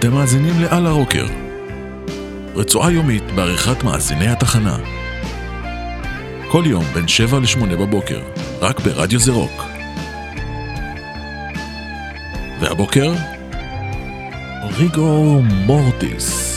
אתם מאזינים ל"על הרוקר", רצועה יומית בעריכת מאזיני התחנה. כל יום בין 7 ל-8 בבוקר, רק ברדיו זה רוק. והבוקר, ריגו מורטיס.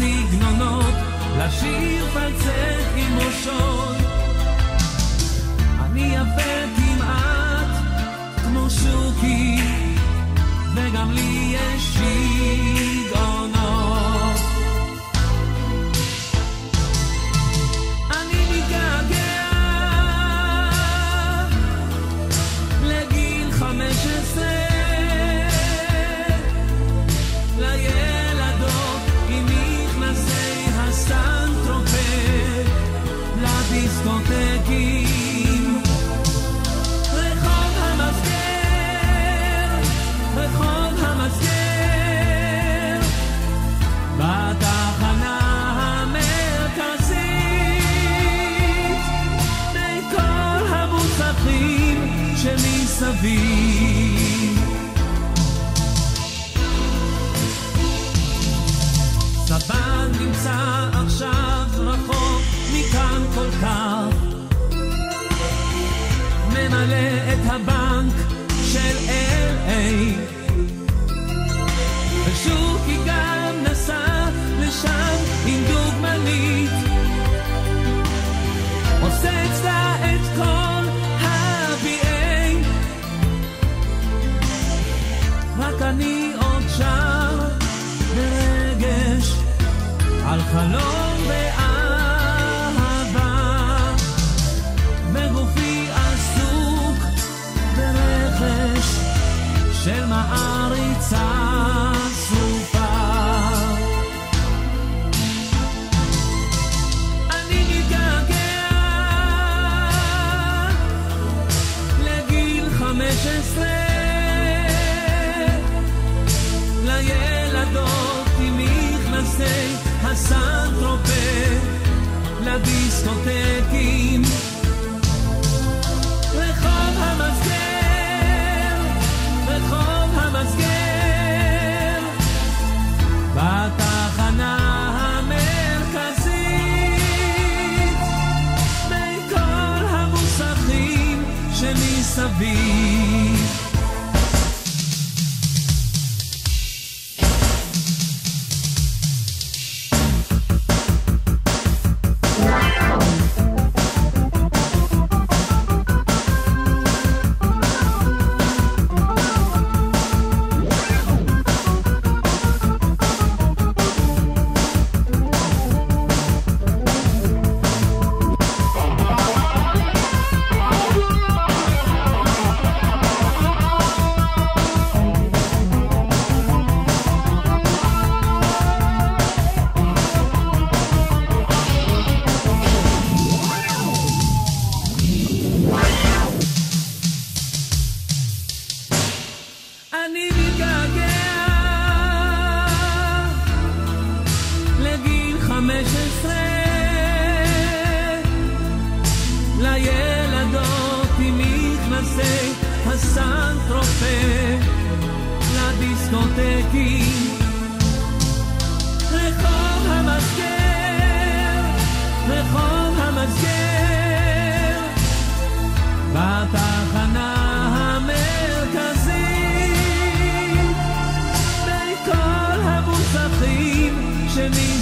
סגנונות, לשיר פלצט עם ראשון. אני יפה כמעט כמו שוקי, וגם לי יש שיר.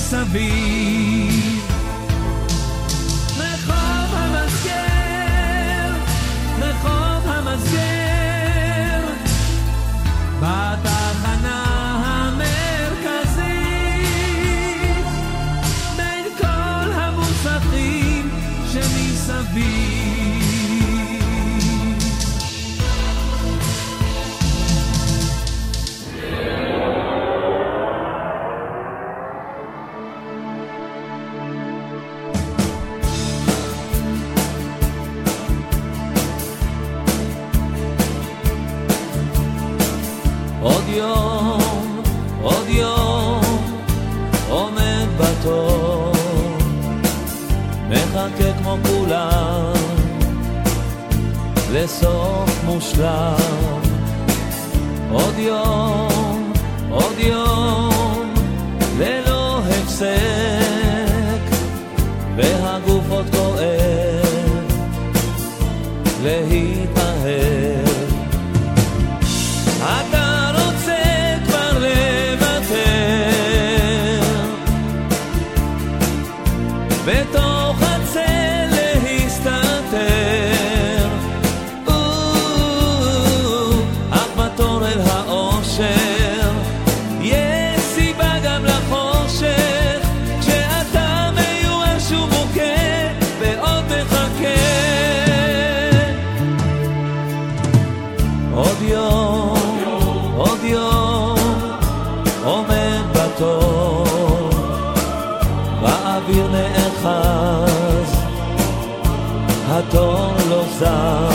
essa vida. Ra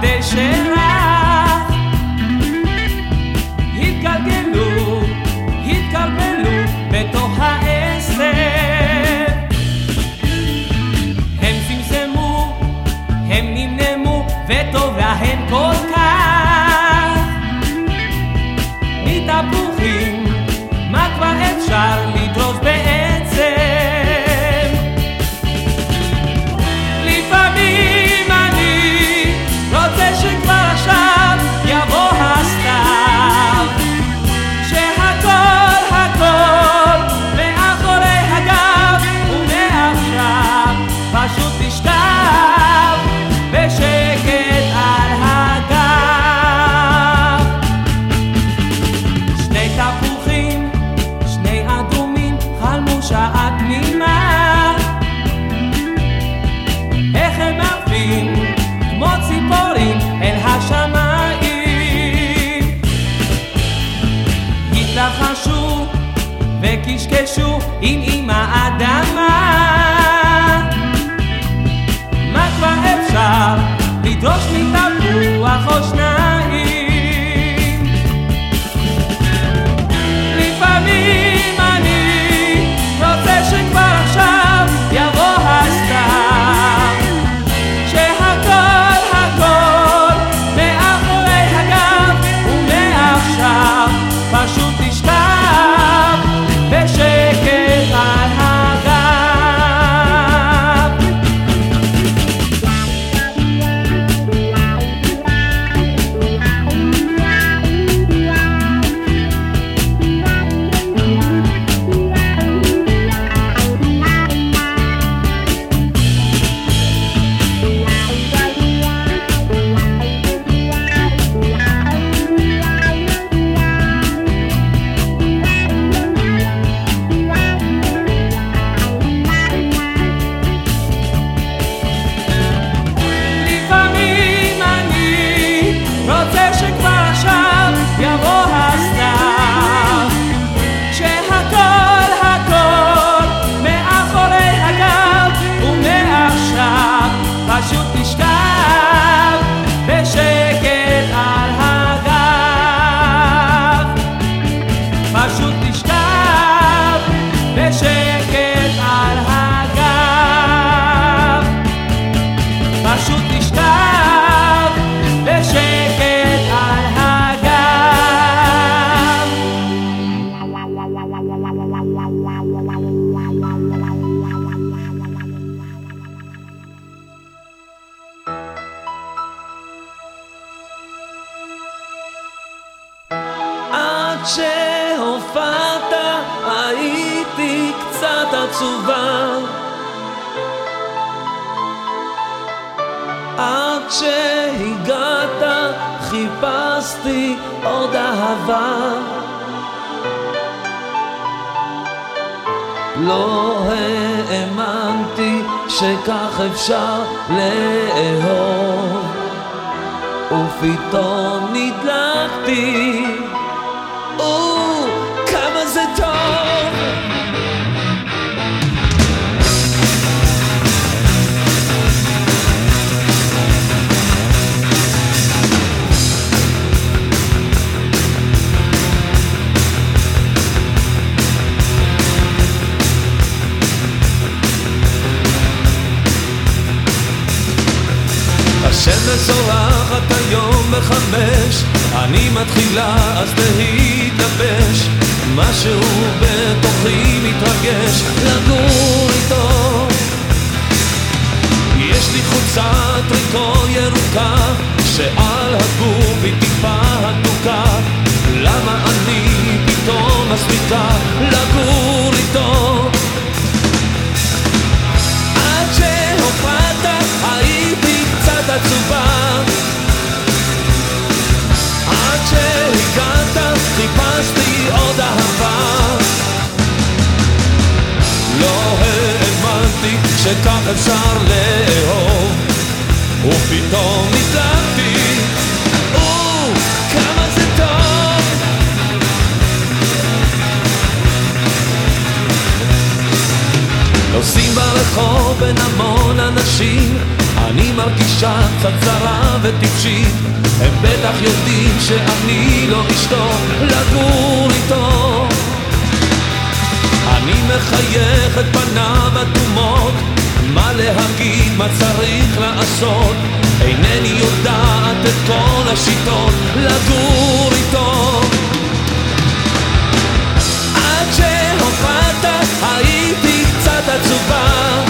deixei. בחמש אני מתחילה אז להתלבש. משהו בתוכי מתרגש. לגור איתו. יש לי חולצת טריקו ירוקה שעל הגוף היא טיפה הדוקה למה אני פתאום מספיקה? לגור איתו. עד שהופעת הייתי קצת עצובה עד שהגעת חיפשתי עוד אהבה. לא האמנתי שכך אפשר לאהוב ופתאום נדלקתי. או, כמה זה טוב. נוסעים ברחוב בין המון אנשים אני מרגישה קצת צרה וטיפשית. הם בטח יודעים שאני לא אשתו לגור איתו. אני מחייך את פניו אדומות מה להגיד, מה צריך לעשות? אינני יודעת את כל השיטות לגור איתו. עד שהופעת הייתי קצת עצובה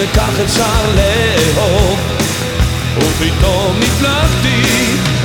שכך אפשר לאהוב. ופתאום נפלטתי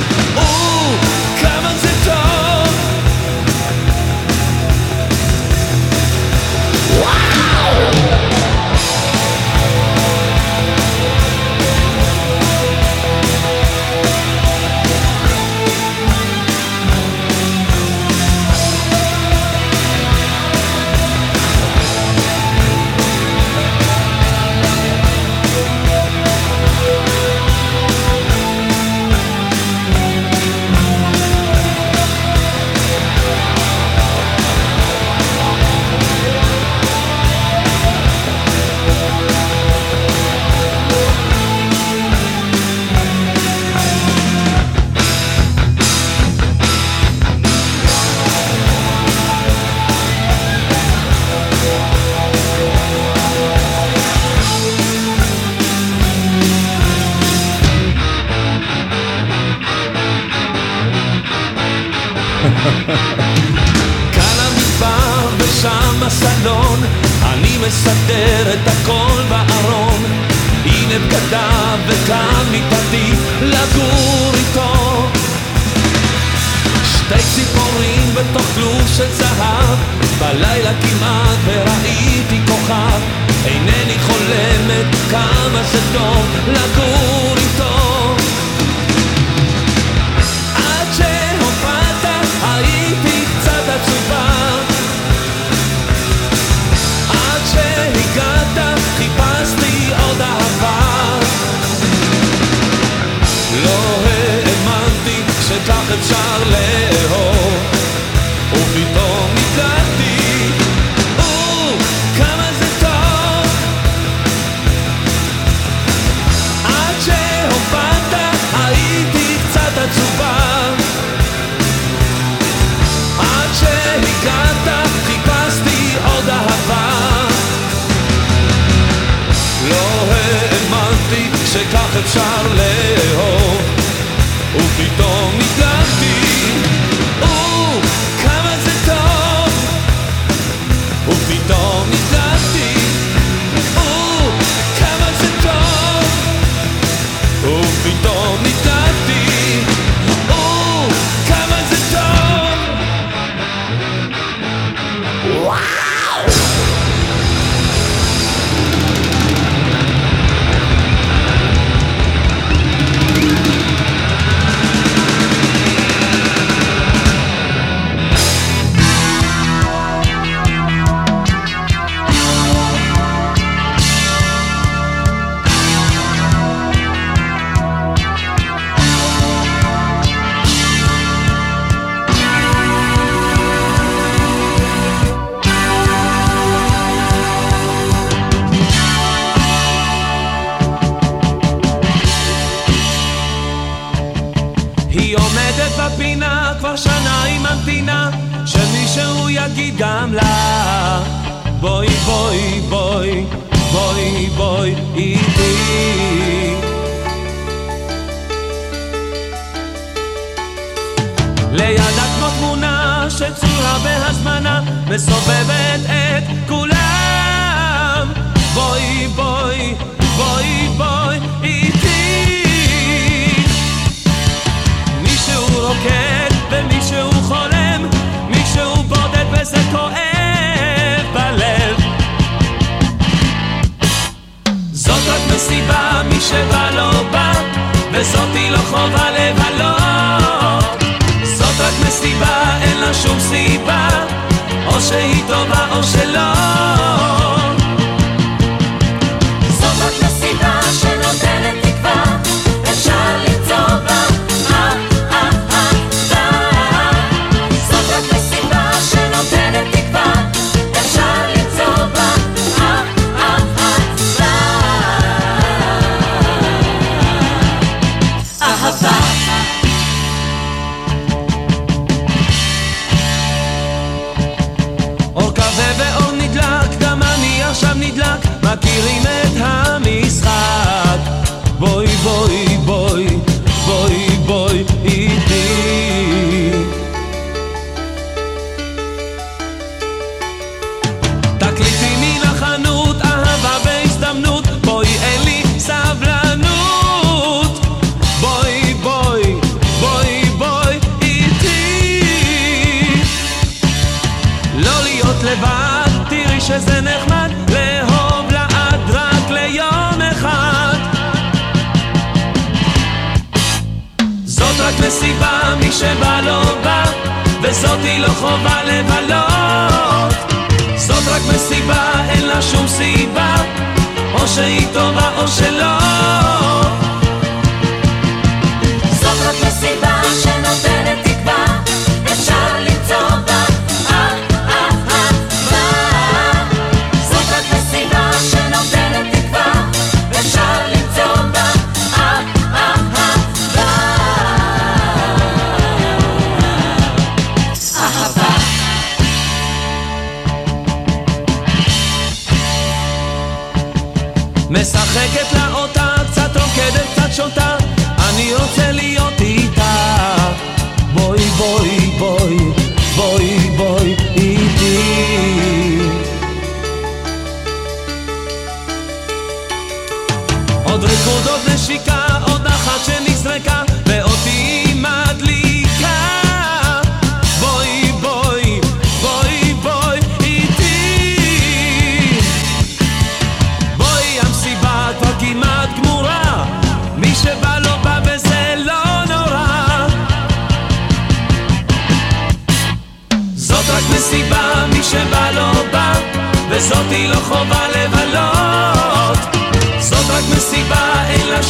בהזמנה מסובבת את כולם. בואי בואי בואי בואי איתי. מישהו רוקד ומישהו חולם מישהו בודד וזה כואב בלב. זאת רק מסיבה מי שבא לא בא וזאתי לא חובה לבלות. איזה סיבה, אין לה שום סיבה, או שהיא טובה או שלא. חובה לבלות. זאת רק מסיבה, אין לה שום סיבה או שהיא טובה או שלא. זאת רק מסיבה.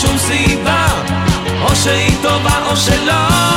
שום סיבה, או שהיא טובה או שלא.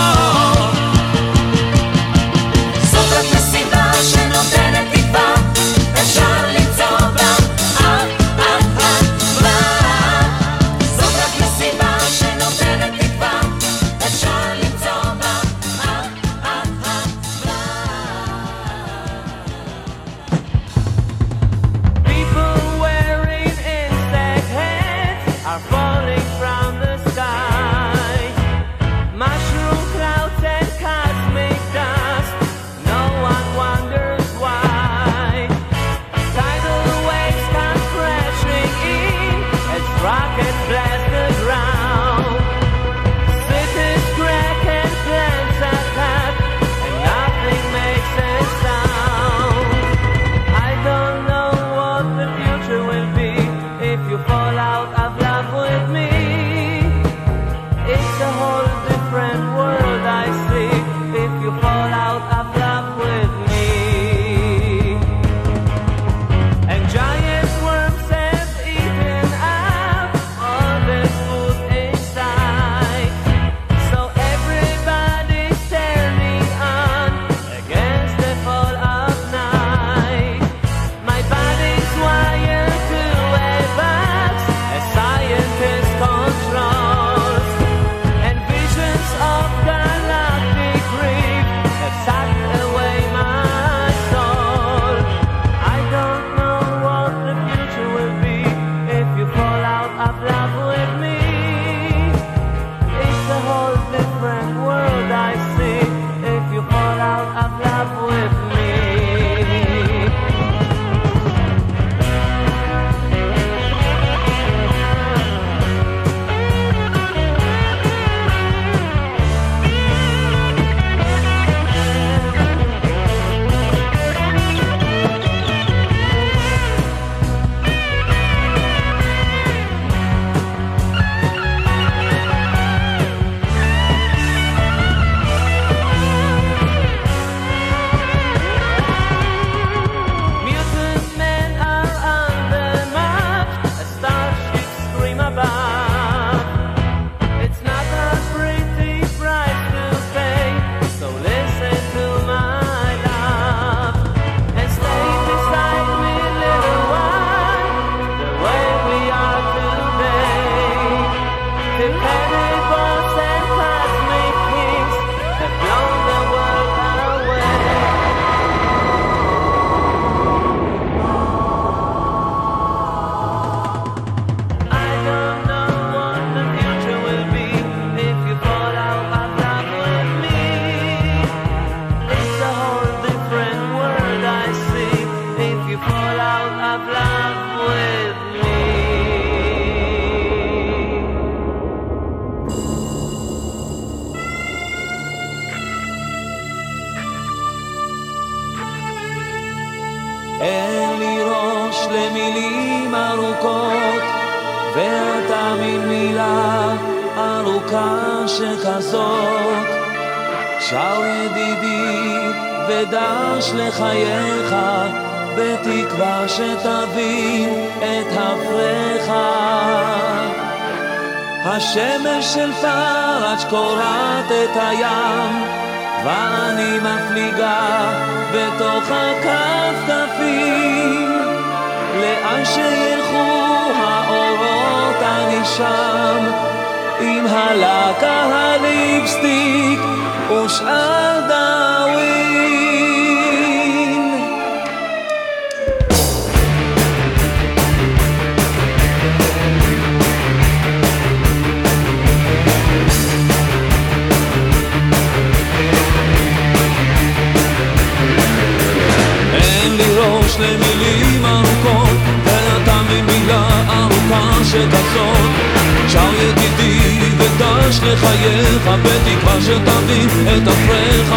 ודש לחייך, בתקווה שתבין את אפריך.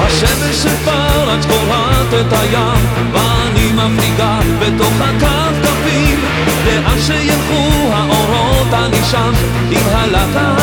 השמש של פראג' קורעת את הים, ואני מפליגה בתוך הכפכפים. לאן שילכו האורות אני שם, עם הלקה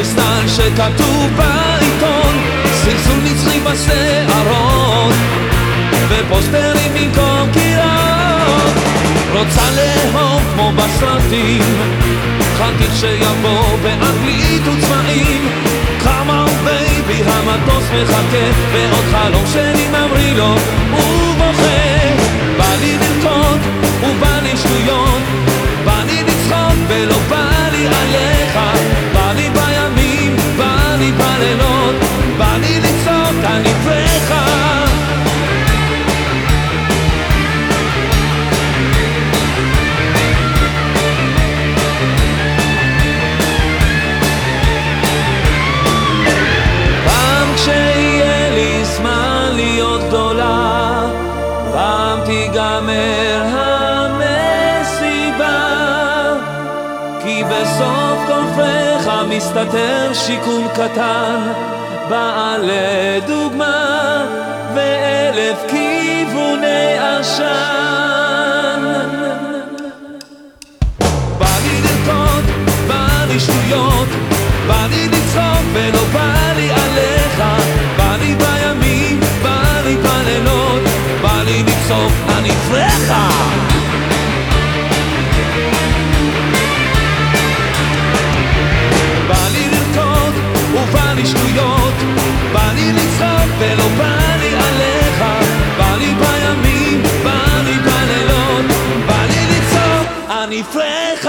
בסטייל שכתוב בעיתון זלזול נצחי בשערות ופוסטרים במקום קירות רוצה לאהוב כמו בסרטים חתיך שיבוא באנגלית וצבעים. on baby המטוס מחכה ועוד חלום שלי ממריא לו ובוכה בא לי לרקוד ובא לי שטויות בא לי לצחוק ולא בא לי עליך בלילות בא לי לצעוק על נפריך מסתתר שיכון קטן, בעל לדוגמה, ואלף כיווני עשן. בא לי לרקוד, בא לי שטויות, בא לי לצחוק ולא בא לי עליך, בא לי בימים, בא לי בלילות, בא לי לצעוק, אני פרחה! לצעוק,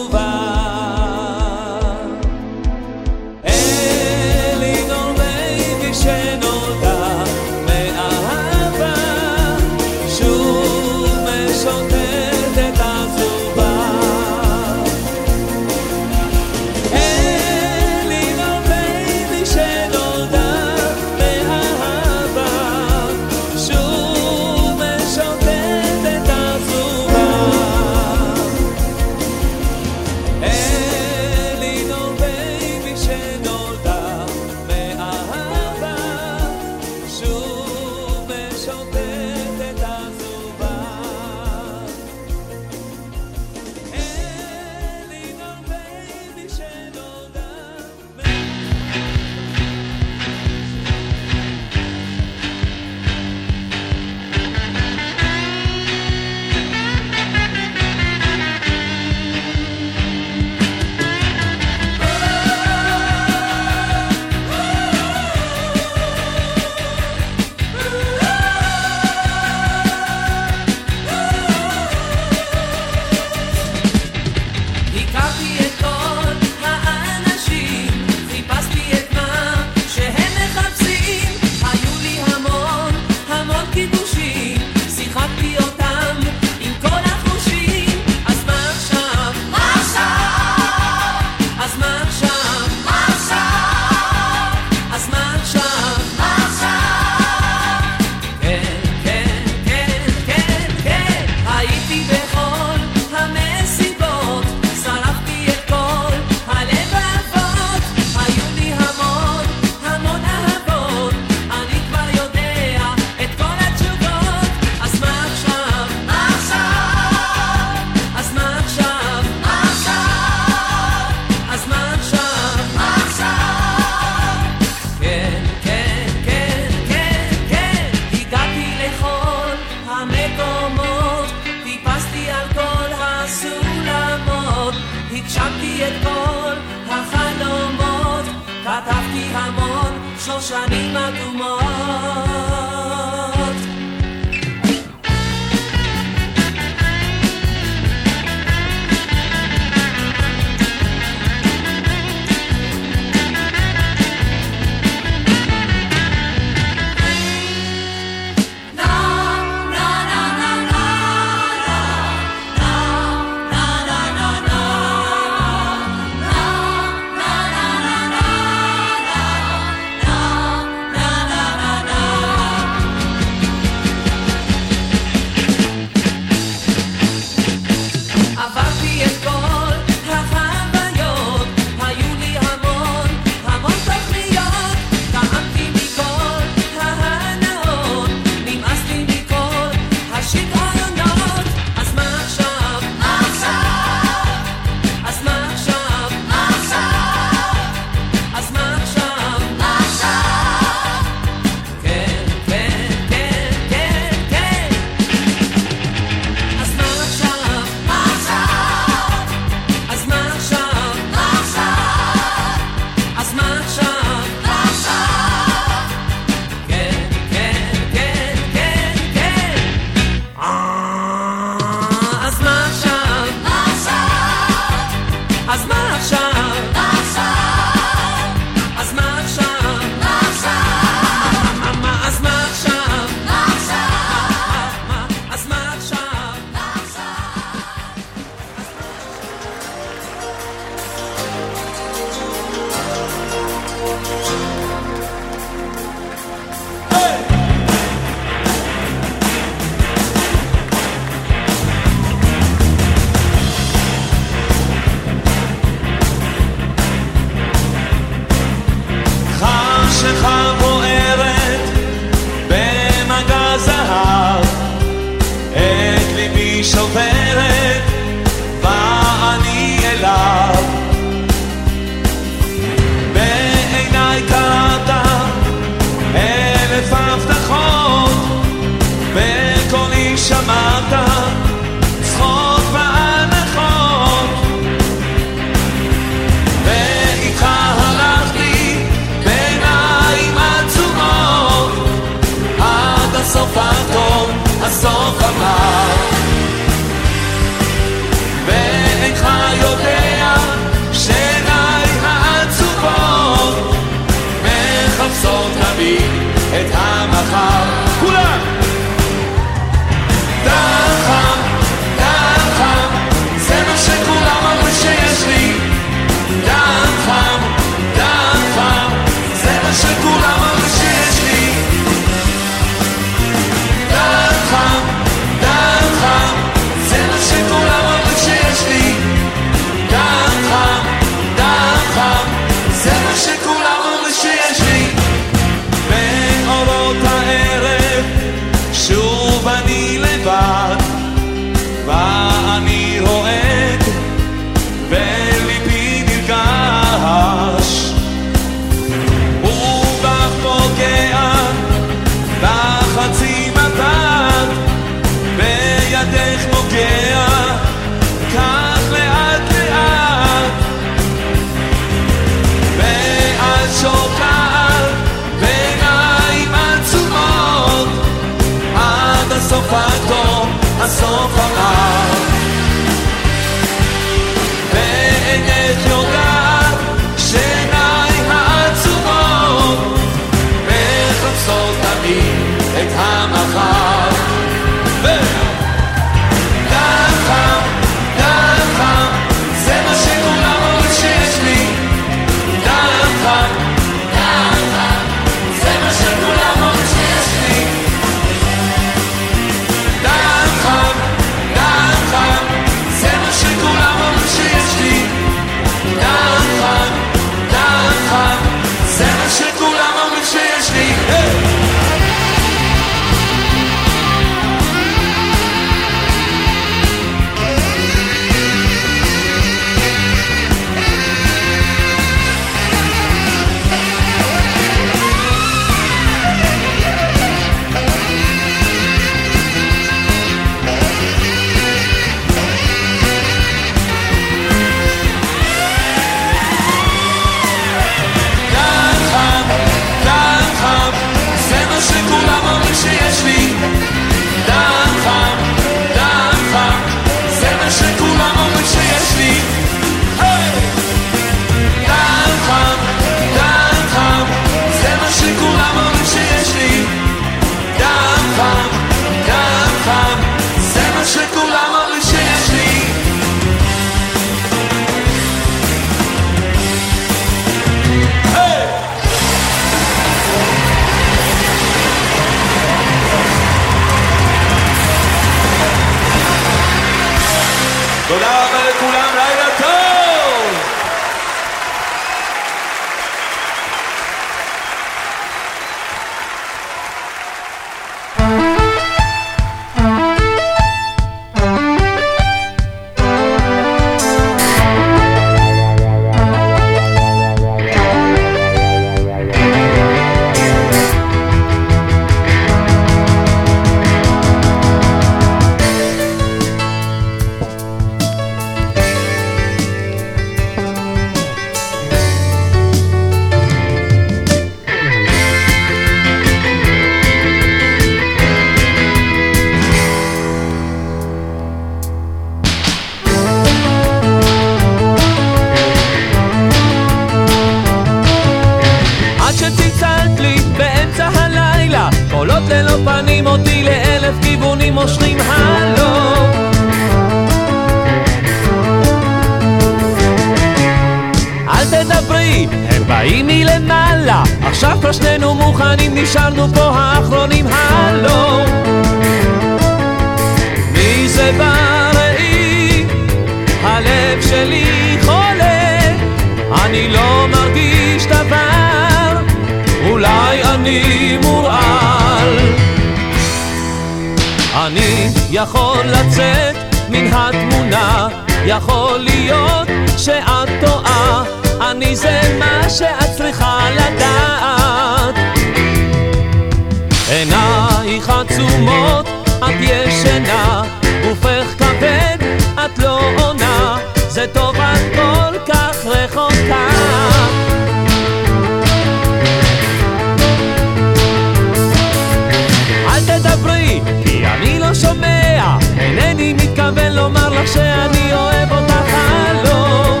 מתכוון לומר לך שאני אוהב אותך, הלו.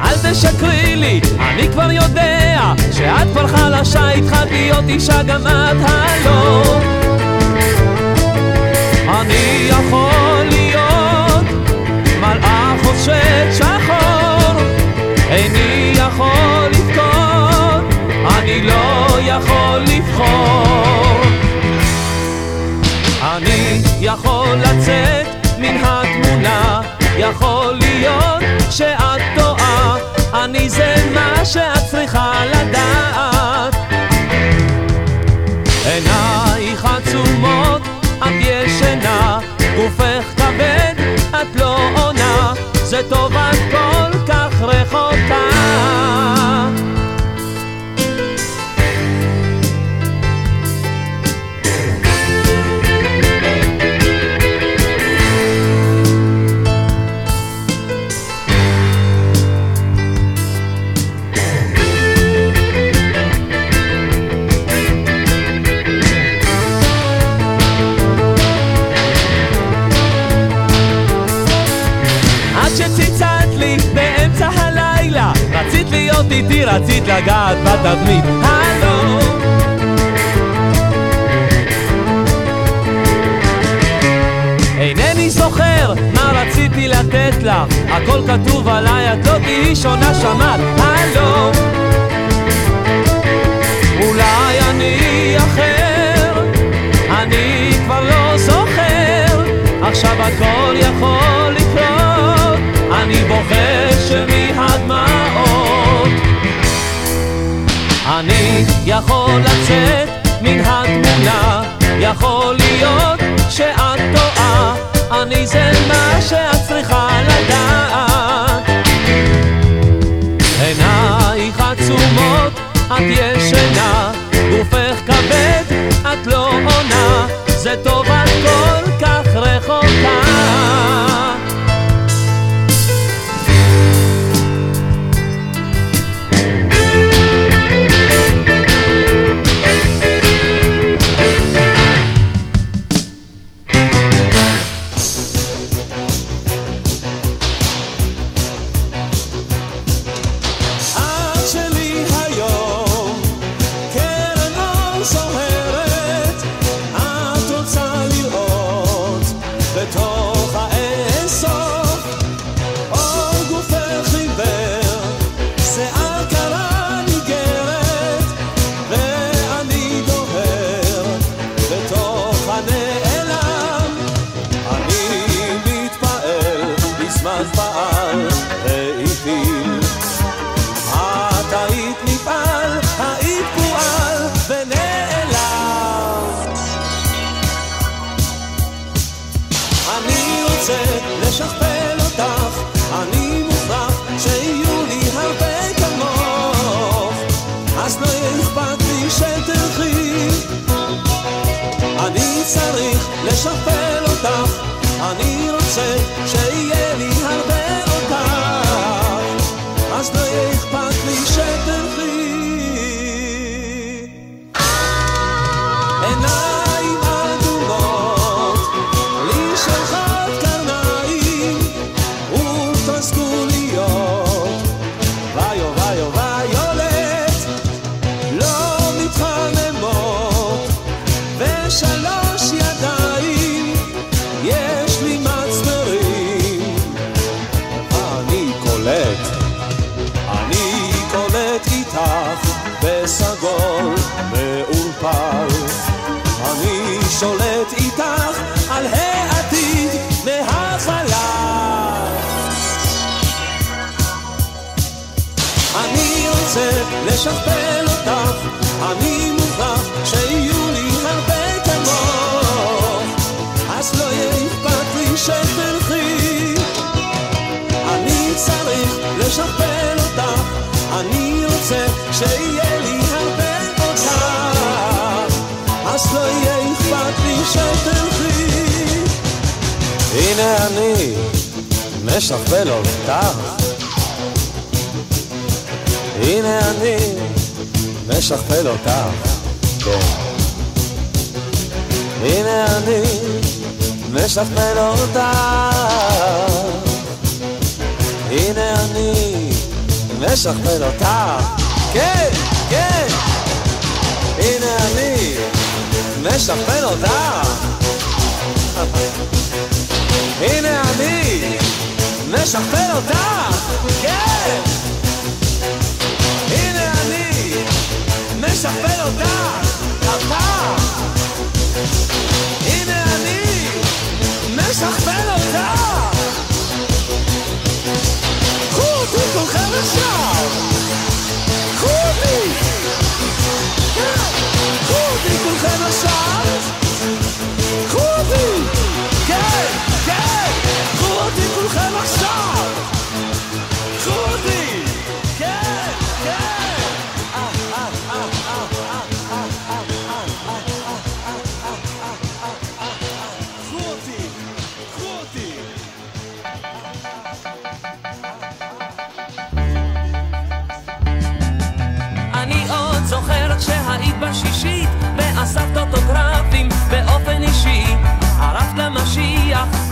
אל תשקרי לי, אני כבר יודע שאת כבר חלשה, התחלת להיות אישה גם את, הלו. אני יכול להיות מלאך חושד שחור. איני יכול לבכות, אני לא יכול לבחור יכול לצאת מן התמונה, יכול להיות שאת טועה, אני זה מה שאת צריכה רצית לגעת בתדמית. הלו. אינני זוכר מה רציתי לתת לך הכל כתוב עליי, את לא תהיי שונה שמעת? הלו. אולי אני אחר אני כבר לא זוכר עכשיו הכל יכול לקרות אני בוחש מהדמעות אני יכול לצאת מן התמונה. יכול להיות שאת טועה. אני זה מה שאת צריכה לדעת. עינייך עצומות, את ישנה, גופך כבד, את לא עונה, זה טוב בסגול מעורפל. אני שולט איתך על העתיד מהחלל. אני רוצה לשכפל אותך, אני מוכרח שיהיו לי הרבה כמוך, אז לא יהיה אכפת לי שתלכי. אני צריך לשכפל אותך, אני רוצה שיהיה הנה אני משכפל אותך הנה אני משכפל אותך, כן. הנה אני משכפל אותך. הנה אני משכפל אותך, כן, כן. הנה אני משכפל אותך. משכפל אותך, כן. הנה אני משכפל אותך, אתה. הנה אני משכפל אותך. קחו אותי כולכם עכשיו. קחו אותי. כן, קחו אותי כולכם עכשיו.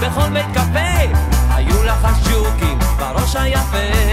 בכל בית קפה. היו לך השג'וקים בראש היפה.